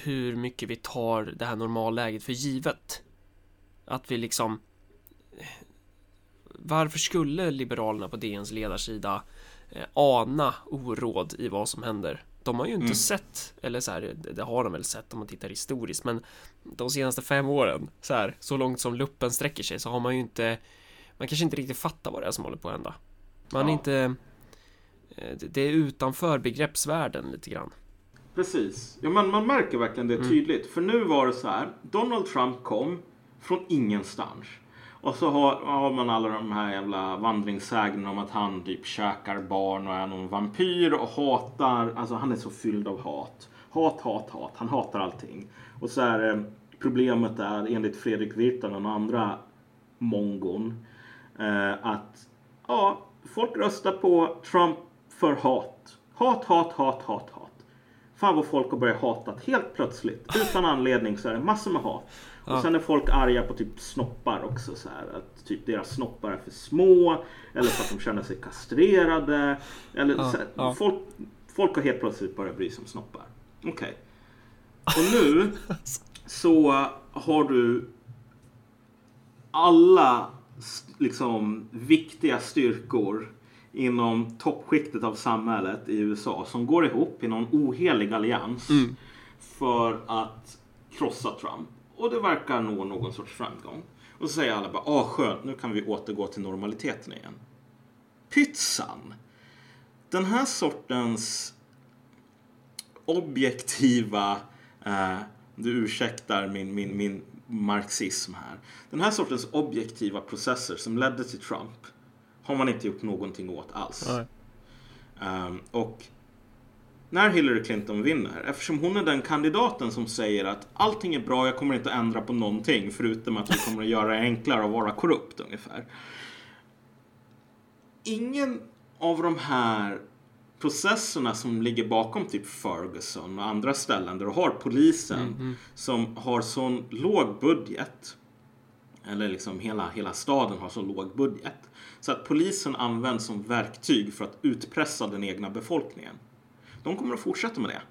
Speaker 1: hur, mycket vi tar det här normalläget för givet. Att vi liksom Varför skulle Liberalerna på DNs ledarsida eh, ana oråd i vad som händer? De har ju inte
Speaker 2: Mm.
Speaker 1: sett, eller så här, det, har de väl sett om man tittar historiskt, men de senaste fem åren, så här, så långt som luppen sträcker sig, så har man ju inte man kanske inte riktigt fattar vad det är som håller på att hända. Man är
Speaker 2: Ja.
Speaker 1: inte eh, det- är utanför begreppsvärlden lite grann.
Speaker 2: Precis. Ja, men man märker verkligen det tydligt. För nu var det så här. Donald Trump kom från ingenstans. Och så har, har man alla de här jävla vandringssägnerna om att han typ käkar barn och är någon vampyr och hatar. Alltså han är så fylld av hat. Hat, hat, hat. Han hatar allting. Och så är det problemet är enligt Fredrik Virtanen och andra mongon. Eh, att ja, folk röstar på Trump för. Hat, hat, hat, hat, hat. Fan vad folk har börjat hata helt plötsligt. Utan anledning så är det massor med hat.
Speaker 1: Ja.
Speaker 2: Och sen är folk arga på typ snoppar också. Så här, att typ deras snoppar är för små. Eller för att de känner sig kastrerade. Eller
Speaker 1: Ja,
Speaker 2: här,
Speaker 1: ja.
Speaker 2: folk, folk har helt plötsligt börjat bry sig om snoppar. Okej. Och nu så har du alla liksom viktiga styrkor inom toppskiktet av samhället i USA som går ihop i någon ohelig allians
Speaker 1: Mm.
Speaker 2: för att krossa Trump. Och det verkar nå någon sorts framgång. Och så säger alla bara, ah skönt, nu kan vi återgå till normaliteten igen. Pytsan! Den här sortens objektiva, eh, du ursäktar min, min, min marxism här. Den här sortens objektiva processer som ledde till Trump har man inte gjort någonting åt alls. Ehm, och när Hillary Clinton vinner, eftersom hon är den kandidaten som säger att allting är bra, jag kommer inte att ändra på någonting förutom att vi kommer att göra det enklare att vara korrupt ungefär. Ingen av de här processerna som ligger bakom typ Ferguson och andra ställen där du har polisen som har sån låg budget eller liksom hela, hela staden har så låg budget. Så att polisen används som verktyg för att utpressa den egna befolkningen. De kommer att fortsätta med det.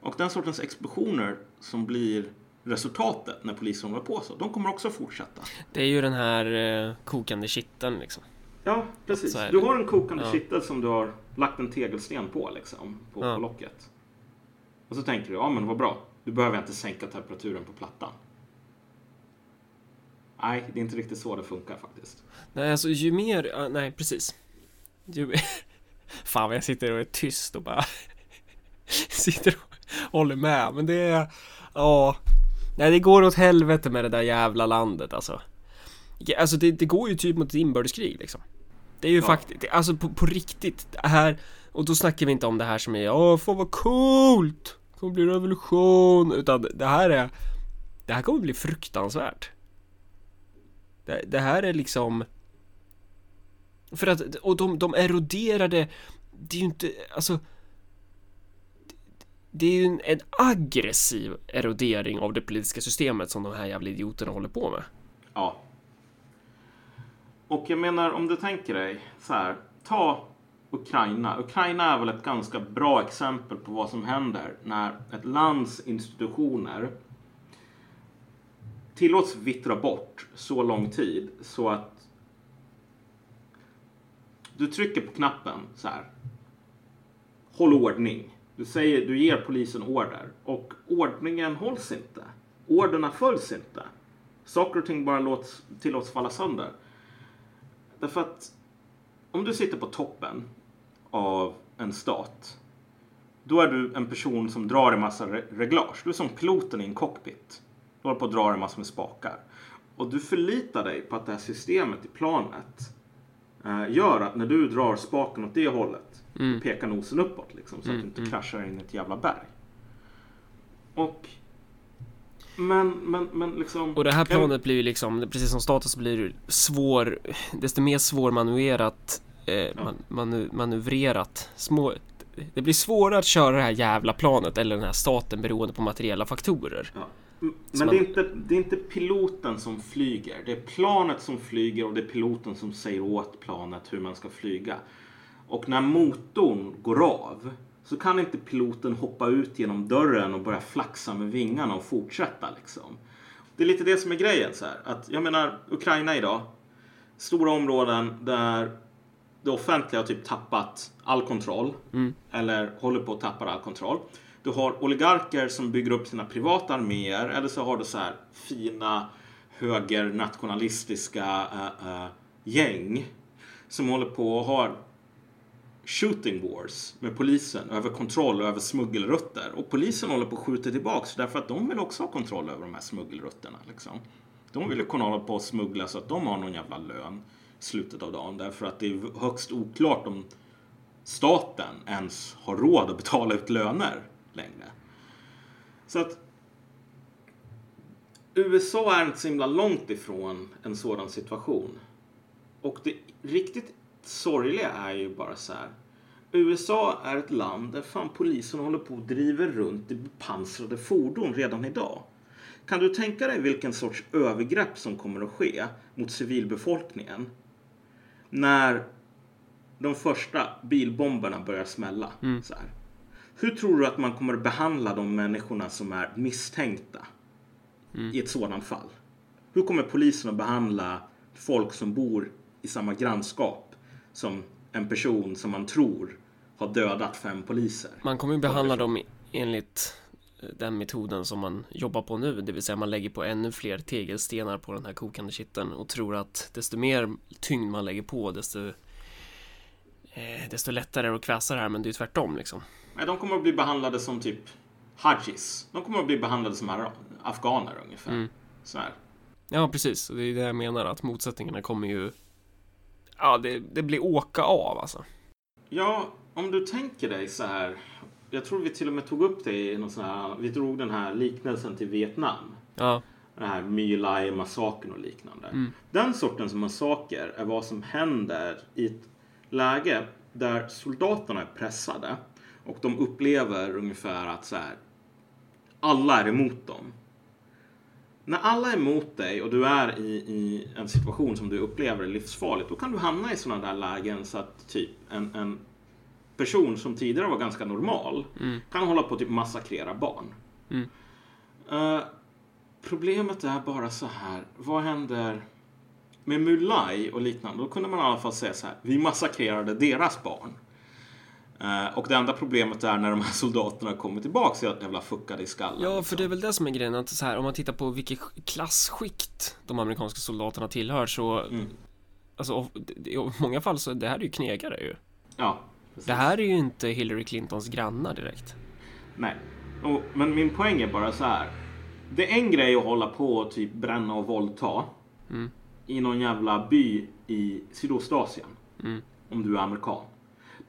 Speaker 2: Och den sortens explosioner som blir resultatet när polisen håller på så, de kommer också att fortsätta.
Speaker 1: Det är ju den här eh, kokande kitteln liksom.
Speaker 2: Ja, precis. Du har en kokande
Speaker 1: Ja.
Speaker 2: kittel som du har lagt en tegelsten på liksom, på,
Speaker 1: Ja.
Speaker 2: på locket. Och så tänker du, ja men vad bra, du behöver inte sänka temperaturen på plattan. Nej, det är inte riktigt så det funkar faktiskt.
Speaker 1: Nej, alltså ju mer, nej precis. Ju, fan vad jag sitter och är tyst och bara sitter och håller med. Men det är, ja. Nej, det går åt helvete med det där jävla landet alltså. Alltså det, det går ju typ mot ett inbördeskrig liksom. Det är ju
Speaker 2: Ja.
Speaker 1: faktiskt, alltså på, på riktigt, det här, och då snackar vi inte om det här som är, åh fan vad coolt! Det kommer bli revolution, utan det här är, det här kommer bli fruktansvärt. Det, det här är liksom För att, och de, de eroderade Det är ju inte, alltså det- är ju en, en aggressiv erodering av det politiska systemet som de här jävla idioterna håller på med
Speaker 2: Ja. Och jag menar om du tänker dig så här. Ta Ukraina. Ukraina är väl ett ganska bra exempel på vad som händer när ett lands institutioner tillåts vittra bort så lång tid så att du trycker på knappen så här. Håll ordning. Du, säger, du ger polisen order och ordningen hålls inte. Orderna följs inte. Saker och ting bara låts, tillåts falla sönder. Därför att om du sitter på toppen av en stat då är du en person som drar i massa reglage. Du är som piloten i en cockpit. Håller på att dra i massor med spakar. Och du förlitar dig på att det här systemet i planet eh, gör att när du drar spaken åt det hållet
Speaker 1: Mm.
Speaker 2: pekar nosen uppåt liksom, så att
Speaker 1: Mm,
Speaker 2: du inte
Speaker 1: mm.
Speaker 2: kraschar in i ett jävla berg. Och men, men, men liksom...
Speaker 1: Och det här planet blir ju liksom, precis som status blir det svår Desto mer svårmanövrerat eh, man, manu, manövrerat små, Det blir svårare att köra det här jävla planet eller den här staten beroende på materiella faktorer
Speaker 2: Ja. M-
Speaker 1: Så
Speaker 2: Men
Speaker 1: man-
Speaker 2: det, är inte, det är inte piloten som flyger. Det är planet som flyger och det är piloten som säger åt planet hur man ska flyga. Och när motorn går av så kan inte piloten hoppa ut genom dörren och börja flaxa med vingarna och fortsätta liksom. Det är lite det som är grejen så här. Att, jag menar Ukraina idag. Stora områden där det offentliga har typ tappat all kontroll.
Speaker 1: Mm.
Speaker 2: Eller håller på att tappa all kontroll. Du har oligarker som bygger upp sina privata arméer. Eller så har du så här fina högernationalistiska äh, äh, gäng. Som håller på och har shooting wars med polisen över kontroll över smuggelrutter. Och polisen håller på att skjuta tillbaks därför att de vill också ha kontroll över de här smuggelrutterna. Liksom. De vill ju kunna hålla på och smuggla så att de har någon jävla lön i slutet av dagen. Därför att det är högst oklart om staten ens har råd att betala ut löner längre. Så att USA är inte så himla långt ifrån en sådan situation. Och det riktigt sorgliga är ju bara så här. USA är ett land där fan polisen håller på och driver runt i bepansrade fordon redan idag. Kan du tänka dig vilken sorts övergrepp som kommer att ske mot civilbefolkningen när de första bilbomberna börjar smälla? Så här. Hur tror du att man kommer behandla de människorna som är misstänkta i ett sådant fall? Hur kommer polisen att behandla folk som bor i samma grannskap som en person som man tror har dödat fem poliser?
Speaker 1: Man kommer ju behandla dem enligt eh, den metoden som man jobbar på nu, det vill säga man lägger på ännu fler tegelstenar på den här kokande kitteln och tror att desto mer tyngd man lägger på, desto eh, desto lättare är det att kväsa det här, men det är ju tvärtom liksom.
Speaker 2: Nej, de kommer att bli behandlade som typ hajis. De kommer att bli behandlade som afghaner ungefär. Så här.
Speaker 1: Ja, precis. Det är det jag menar, att motsättningarna kommer ju... Ja, det, det blir åka av alltså.
Speaker 2: Ja, om du tänker dig så här. Jag tror vi till och med tog upp det i någon sån här, vi drog den här liknelsen till Vietnam.
Speaker 1: Ja,
Speaker 2: Den här My Lai-massakern och liknande. Den sortens massaker är vad som händer i ett läge där soldaterna är pressade och de upplever ungefär att så här, alla är emot dem. När alla är emot dig och du är i, i en situation som du upplever är livsfarligt, då kan du hamna i sådana där lägen så att typ en, en person som tidigare var ganska normal kan hålla på att typ massakrera barn. Eh, problemet är bara så här, vad händer med Mulai och liknande? Då kunde man i alla fall säga så här, vi massakrerade deras barn. Eh, och det enda problemet är när de här soldaterna kommer tillbaka så jävla fuckade i skallen.
Speaker 1: ja för
Speaker 2: liksom.
Speaker 1: det är väl det som är grejen, att så här, om man tittar på vilket klassskikt de amerikanska soldaterna tillhör så... Alltså, och- i många fall så, det här är ju knegare ju.
Speaker 2: Ja, precis.
Speaker 1: Det här är ju inte Hillary Clintons grannar direkt.
Speaker 2: Nej. Och, men min poäng är bara så här. Det är en grej att hålla på och typ bränna och våldta. I någon jävla by i Sydostasien. Om du är amerikan.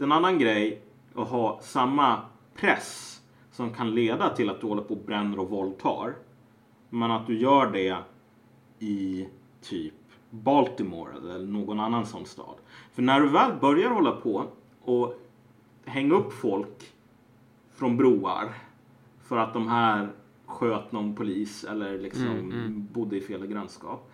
Speaker 2: En annan grej att ha samma press som kan leda till att du håller på och bränner och våldtar. Men att du gör det i typ Baltimore eller någon annan sån stad. För när du väl börjar hålla på och hänga upp folk från broar för att de här sköt någon polis eller liksom bodde i fel grannskap.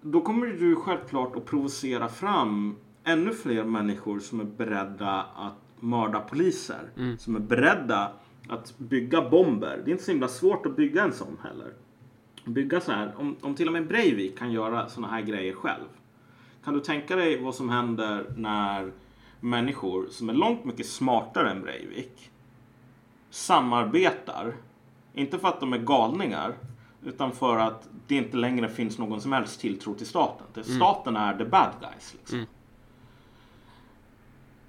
Speaker 2: Då kommer du självklart att provocera fram ännu fler människor som är beredda att mörda poliser. Som är beredda att bygga bomber. Det är inte så himla svårt att bygga en sån heller. Bygga så här, om, om till och med Breivik kan göra såna här grejer själv. Kan du tänka dig vad som händer när människor som är långt mycket smartare än Breivik samarbetar, inte för att de är galningar, utan för att det inte längre finns någon som helst tilltro till staten. Det- Staten är the bad guys. Liksom.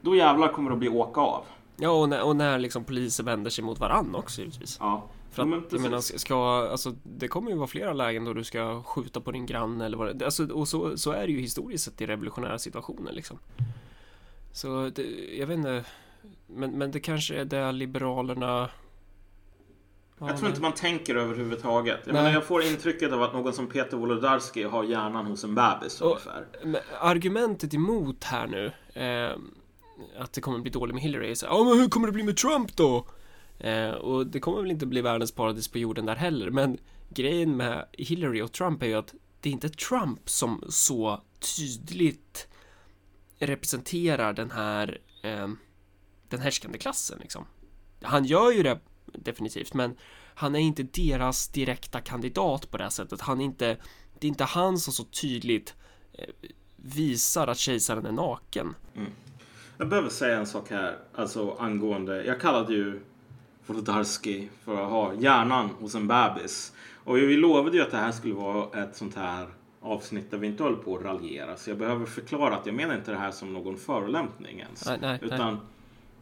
Speaker 2: Då jävlar kommer det att bli åka av.
Speaker 1: Ja, och när, och när liksom poliser vänder sig mot varann också givetvis.
Speaker 2: Ja.
Speaker 1: För
Speaker 2: Ja,
Speaker 1: att,
Speaker 2: men
Speaker 1: jag menar, ska, alltså, det kommer ju vara flera lägen då du ska skjuta på din granne eller vad det alltså, Och så, så är det ju historiskt sett i revolutionära situationer liksom. Så det, jag vet inte. Men, men det kanske är det liberalerna... Ja,
Speaker 2: Jag tror inte man tänker överhuvudtaget. Jag,
Speaker 1: Nej.
Speaker 2: menar, jag får intrycket av att någon som Peter Wolodarski har hjärnan hos en bebis
Speaker 1: Och-
Speaker 2: ungefär.
Speaker 1: Men argumentet emot här nu, eh, att det kommer bli dåligt med Hillary, är så ja men hur kommer det bli med Trump då? Eh, och det kommer väl inte bli världens paradis på jorden där heller, men grejen med Hillary och Trump är ju att det är inte Trump som så tydligt representerar den här eh, den härskande klassen liksom. Han gör ju det definitivt, men han är inte deras direkta kandidat på det här sättet. Han är inte, det är inte han som så tydligt eh, visar att kejsaren är naken. Mm.
Speaker 2: Jag behöver säga en sak här, alltså angående, jag kallade ju Wolodarski för att ha hjärnan hos en bebis. Och vi lovade ju att det här skulle vara ett sånt här avsnitt där vi inte höll på att raljera. Så jag behöver förklara att jag menar inte det här som någon förolämpning ens.
Speaker 1: Nej, nej,
Speaker 2: Utan,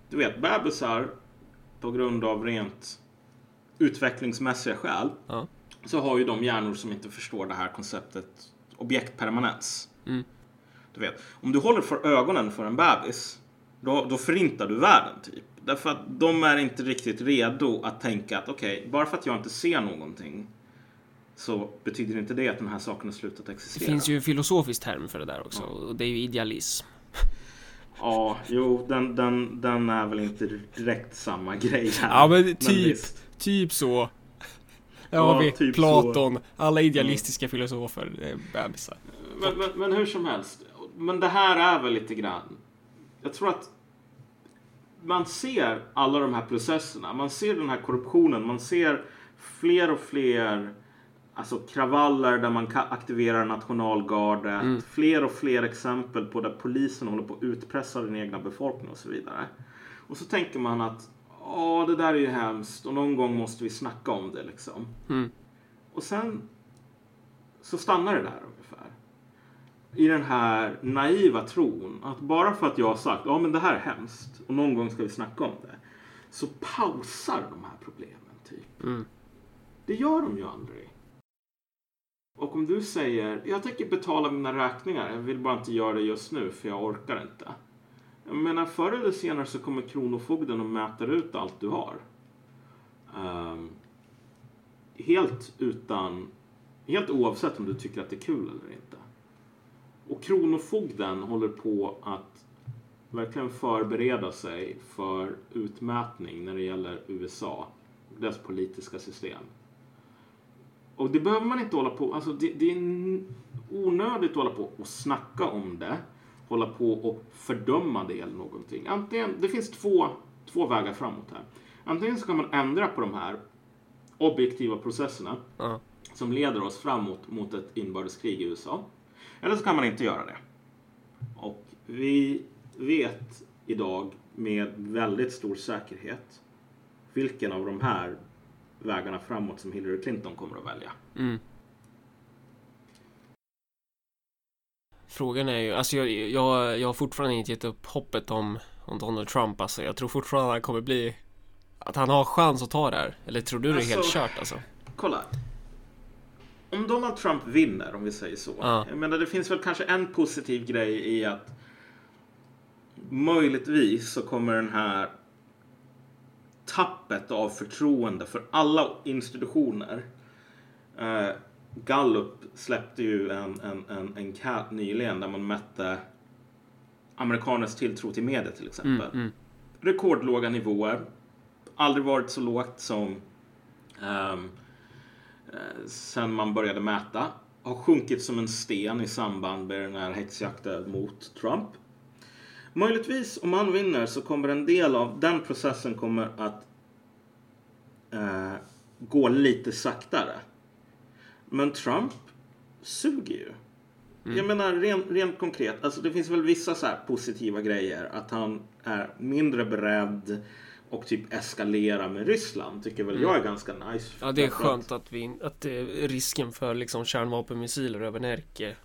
Speaker 2: du vet, bebisar på grund av rent utvecklingsmässiga skäl
Speaker 1: Ja.
Speaker 2: så har ju de hjärnor som inte förstår det här konceptet objektpermanens.
Speaker 1: Mm.
Speaker 2: Du vet, om du håller för ögonen för en bebis, då, då förintar du världen typ. Därför att de är inte riktigt redo att tänka att okej, bara för att jag inte ser någonting så betyder inte det att den här saken har slutat
Speaker 1: Det
Speaker 2: existera.
Speaker 1: finns ju en filosofisk term för det där också och det är ju idealism.
Speaker 2: Ja, jo, den, den, den är väl inte direkt samma grej här.
Speaker 1: Ja men typ,
Speaker 2: visst.
Speaker 1: typ så. Där
Speaker 2: Ja,
Speaker 1: har vi
Speaker 2: typ
Speaker 1: Platon, alla idealistiska filosofer, det är bebisar.
Speaker 2: Men, men, men hur som helst. Men det här är väl lite grann. Jag tror att man ser alla de här processerna. Man ser den här korruptionen. Man ser fler och fler alltså kravaller där man aktiverar nationalgardet. Fler och fler exempel på där polisen håller på att utpressa den egna befolkningen och så vidare. Och så tänker man att ja, det där är ju hemskt och någon gång måste vi snacka om det liksom.
Speaker 1: Mm.
Speaker 2: Och sen så stannar det där ungefär. I den här naiva tron att bara för att jag har sagt ja men det här är hemskt och någon gång ska vi snacka om det. Så pausar de här problemen typ.
Speaker 1: Mm.
Speaker 2: Det gör de ju aldrig. Och om du säger jag tänker betala mina räkningar, jag vill bara inte göra det just nu för jag orkar inte. Jag menar förr eller senare så kommer Kronofogden och mäter ut allt du har. Ehm, helt utan, helt oavsett om du tycker att det är kul eller inte. Och Kronofogden håller på att verkligen förbereda sig för utmätning när det gäller USA, dess politiska system. Och det behöver man inte hålla på, alltså det, det är onödigt att hålla på och snacka om det, hålla på och fördöma det eller någonting. Antingen, det finns två, två vägar framåt här. Antingen så kan man ändra på de här objektiva processerna
Speaker 1: Ja.
Speaker 2: som leder oss framåt mot ett inbördeskrig i USA. Eller så kan man inte göra det. Och vi vet idag med väldigt stor säkerhet vilken av de här vägarna framåt som Hillary Clinton kommer att välja.
Speaker 1: Mm. Frågan är ju, alltså jag, jag, jag har fortfarande inte gett upp hoppet om, om Donald Trump alltså. Jag tror fortfarande han kommer bli att han har chans att ta det här. Eller tror du det är helt
Speaker 2: Alltså-
Speaker 1: kört alltså?
Speaker 2: Kolla. Om Donald Trump vinner, om vi säger så.
Speaker 1: Ja.
Speaker 2: Jag menar, det finns väl kanske en positiv grej i att möjligtvis så kommer den här tappet av förtroende för alla institutioner. Eh, Gallup släppte ju en, en, en, en cat nyligen där man mätte amerikaners tilltro till media till exempel.
Speaker 1: Mm, mm.
Speaker 2: Rekordlåga nivåer. Aldrig varit så lågt som eh, sen man började mäta. Har sjunkit som en sten i samband med den här häxjakten mot Trump. Möjligtvis om han vinner så kommer en del av den processen kommer att eh, gå lite saktare. Men Trump suger ju. Jag menar rent, rent konkret, alltså det finns väl vissa så positiva grejer. Att han är mindre beredd och typ eskalera med Ryssland tycker väl jag är ganska nice.
Speaker 1: Ja det är skönt att vi, att det, risken för liksom kärnvapenmissiler över Närke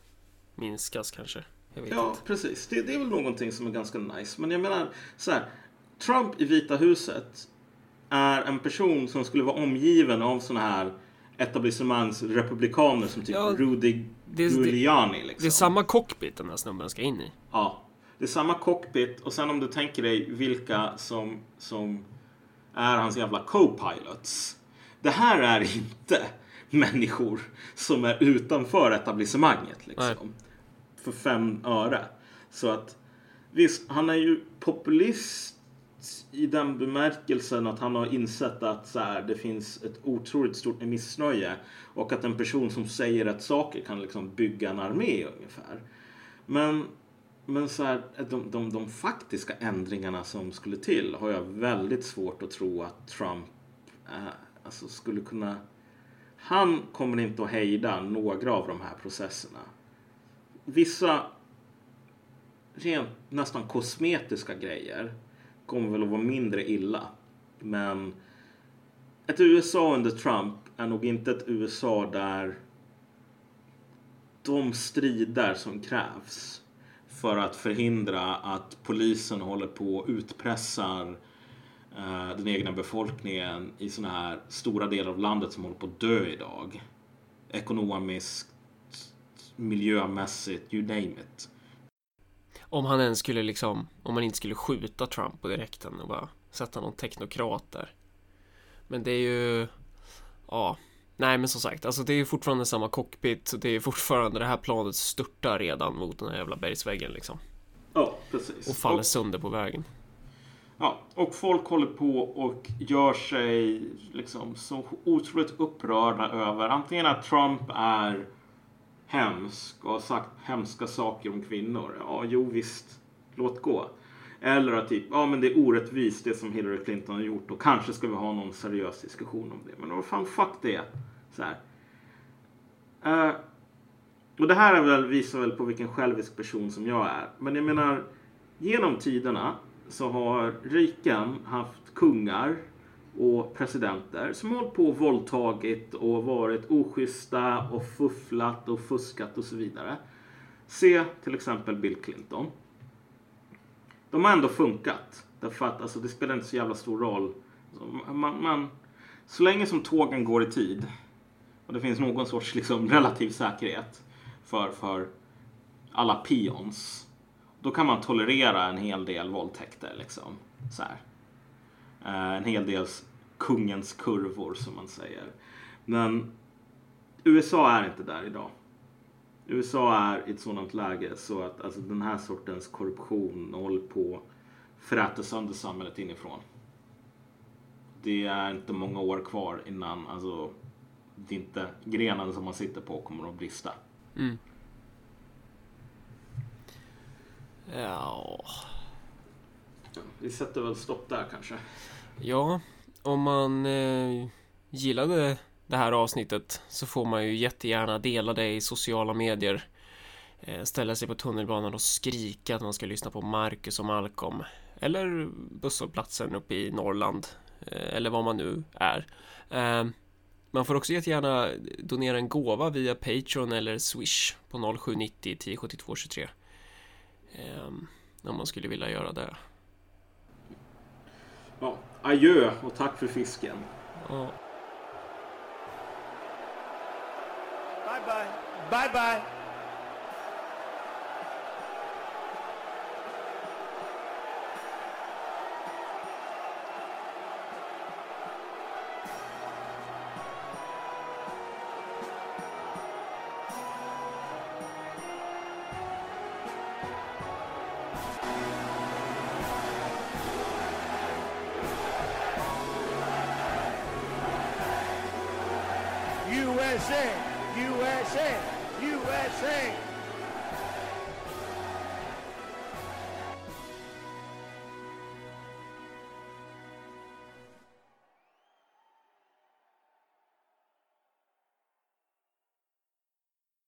Speaker 1: minskas kanske. Jag vet
Speaker 2: Ja,
Speaker 1: inte.
Speaker 2: precis. Det, det är väl någonting som är ganska nice. Men jag menar, så här. Trump i Vita huset är en person som skulle vara omgiven av såna här etablissemangsrepublikaner som typ
Speaker 1: Ja,
Speaker 2: Rudy
Speaker 1: det- det-
Speaker 2: Giuliani. Liksom.
Speaker 1: Det är samma cockpit den här snubben ska in i.
Speaker 2: Ja, det är samma cockpit och sen om du tänker dig vilka som, som är hans jävla co-pilots. Det här är inte människor som är utanför etablissemanget liksom. För fem öre. Så att visst, han är ju populist i den bemärkelsen att han har insett att så här, det finns ett otroligt stort missnöje och att en person som säger rätt saker kan liksom bygga en armé ungefär. Men, men så här, de, de, de faktiska ändringarna som skulle till har jag väldigt svårt att tro att Trump eh, alltså skulle kunna... Han kommer inte att hejda några av de här processerna. Vissa rent nästan kosmetiska grejer kommer väl att vara mindre illa. Men ett USA under Trump är nog inte ett USA där de strider som krävs för att förhindra att polisen håller på och utpressar eh, den egna befolkningen i sådana här stora delar av landet som håller på att dö idag. Ekonomiskt, miljömässigt, you name it.
Speaker 1: Om han ens skulle liksom, om man inte skulle skjuta Trump på direkten och bara sätta någon teknokrat där. Men det är ju, ja, nej men som sagt, alltså det är fortfarande samma cockpit. Det är fortfarande det här planet störtar redan mot den här jävla bergsväggen liksom.
Speaker 2: Ja, Precis.
Speaker 1: och faller
Speaker 2: Och-
Speaker 1: sönder på vägen.
Speaker 2: Ja, och folk håller på och gör sig liksom så otroligt upprörda över antingen att Trump är hemsk och har sagt hemska saker om kvinnor. Ja, jo visst, låt gå. Eller att typ, ja men det är orättvist det som Hillary Clinton har gjort och kanske ska vi ha någon seriös diskussion om det. Men vad fan, fuck det. Så här. Eh, och det här är väl, visar väl på vilken självisk person som jag är. Men jag menar, genom tiderna så har riken haft kungar och presidenter som har hållit på och våldtagit och varit oschyssta och fufflat och fuskat och så vidare. Se till exempel Bill Clinton. De har ändå funkat. Därför att alltså, det spelar inte så jävla stor roll. Man, man, så länge som tågen går i tid och det finns någon sorts liksom, relativ säkerhet för, för alla pions, då kan man tolerera en hel del våldtäkter. Liksom. Så här. Eh, en hel del kungens kurvor som man säger. Men USA är inte där idag. USA är i ett sådant läge så att alltså, den här sortens korruption håller på att fräta sönder samhället inifrån. Det är inte många år kvar innan alltså, det inte grenen som man sitter på kommer att brista.
Speaker 1: Mm. Ja,
Speaker 2: Vi sätter väl stopp där kanske.
Speaker 1: ja, om man eh, gillade det här avsnittet så får man ju jättegärna dela det i sociala medier. Eh, ställa sig på tunnelbanan och skrika att man ska lyssna på Marcus och Malcolm. Eller busshållplatsen uppe i Norrland. Eh, eller vad man nu är. Eh, man får också jättegärna donera en gåva via Patreon eller Swish på 0790 1072 23. Eh, om man skulle vilja göra det.
Speaker 2: Ja, adjö och tack för fisken.
Speaker 1: Ja.
Speaker 4: Bye bye. Bye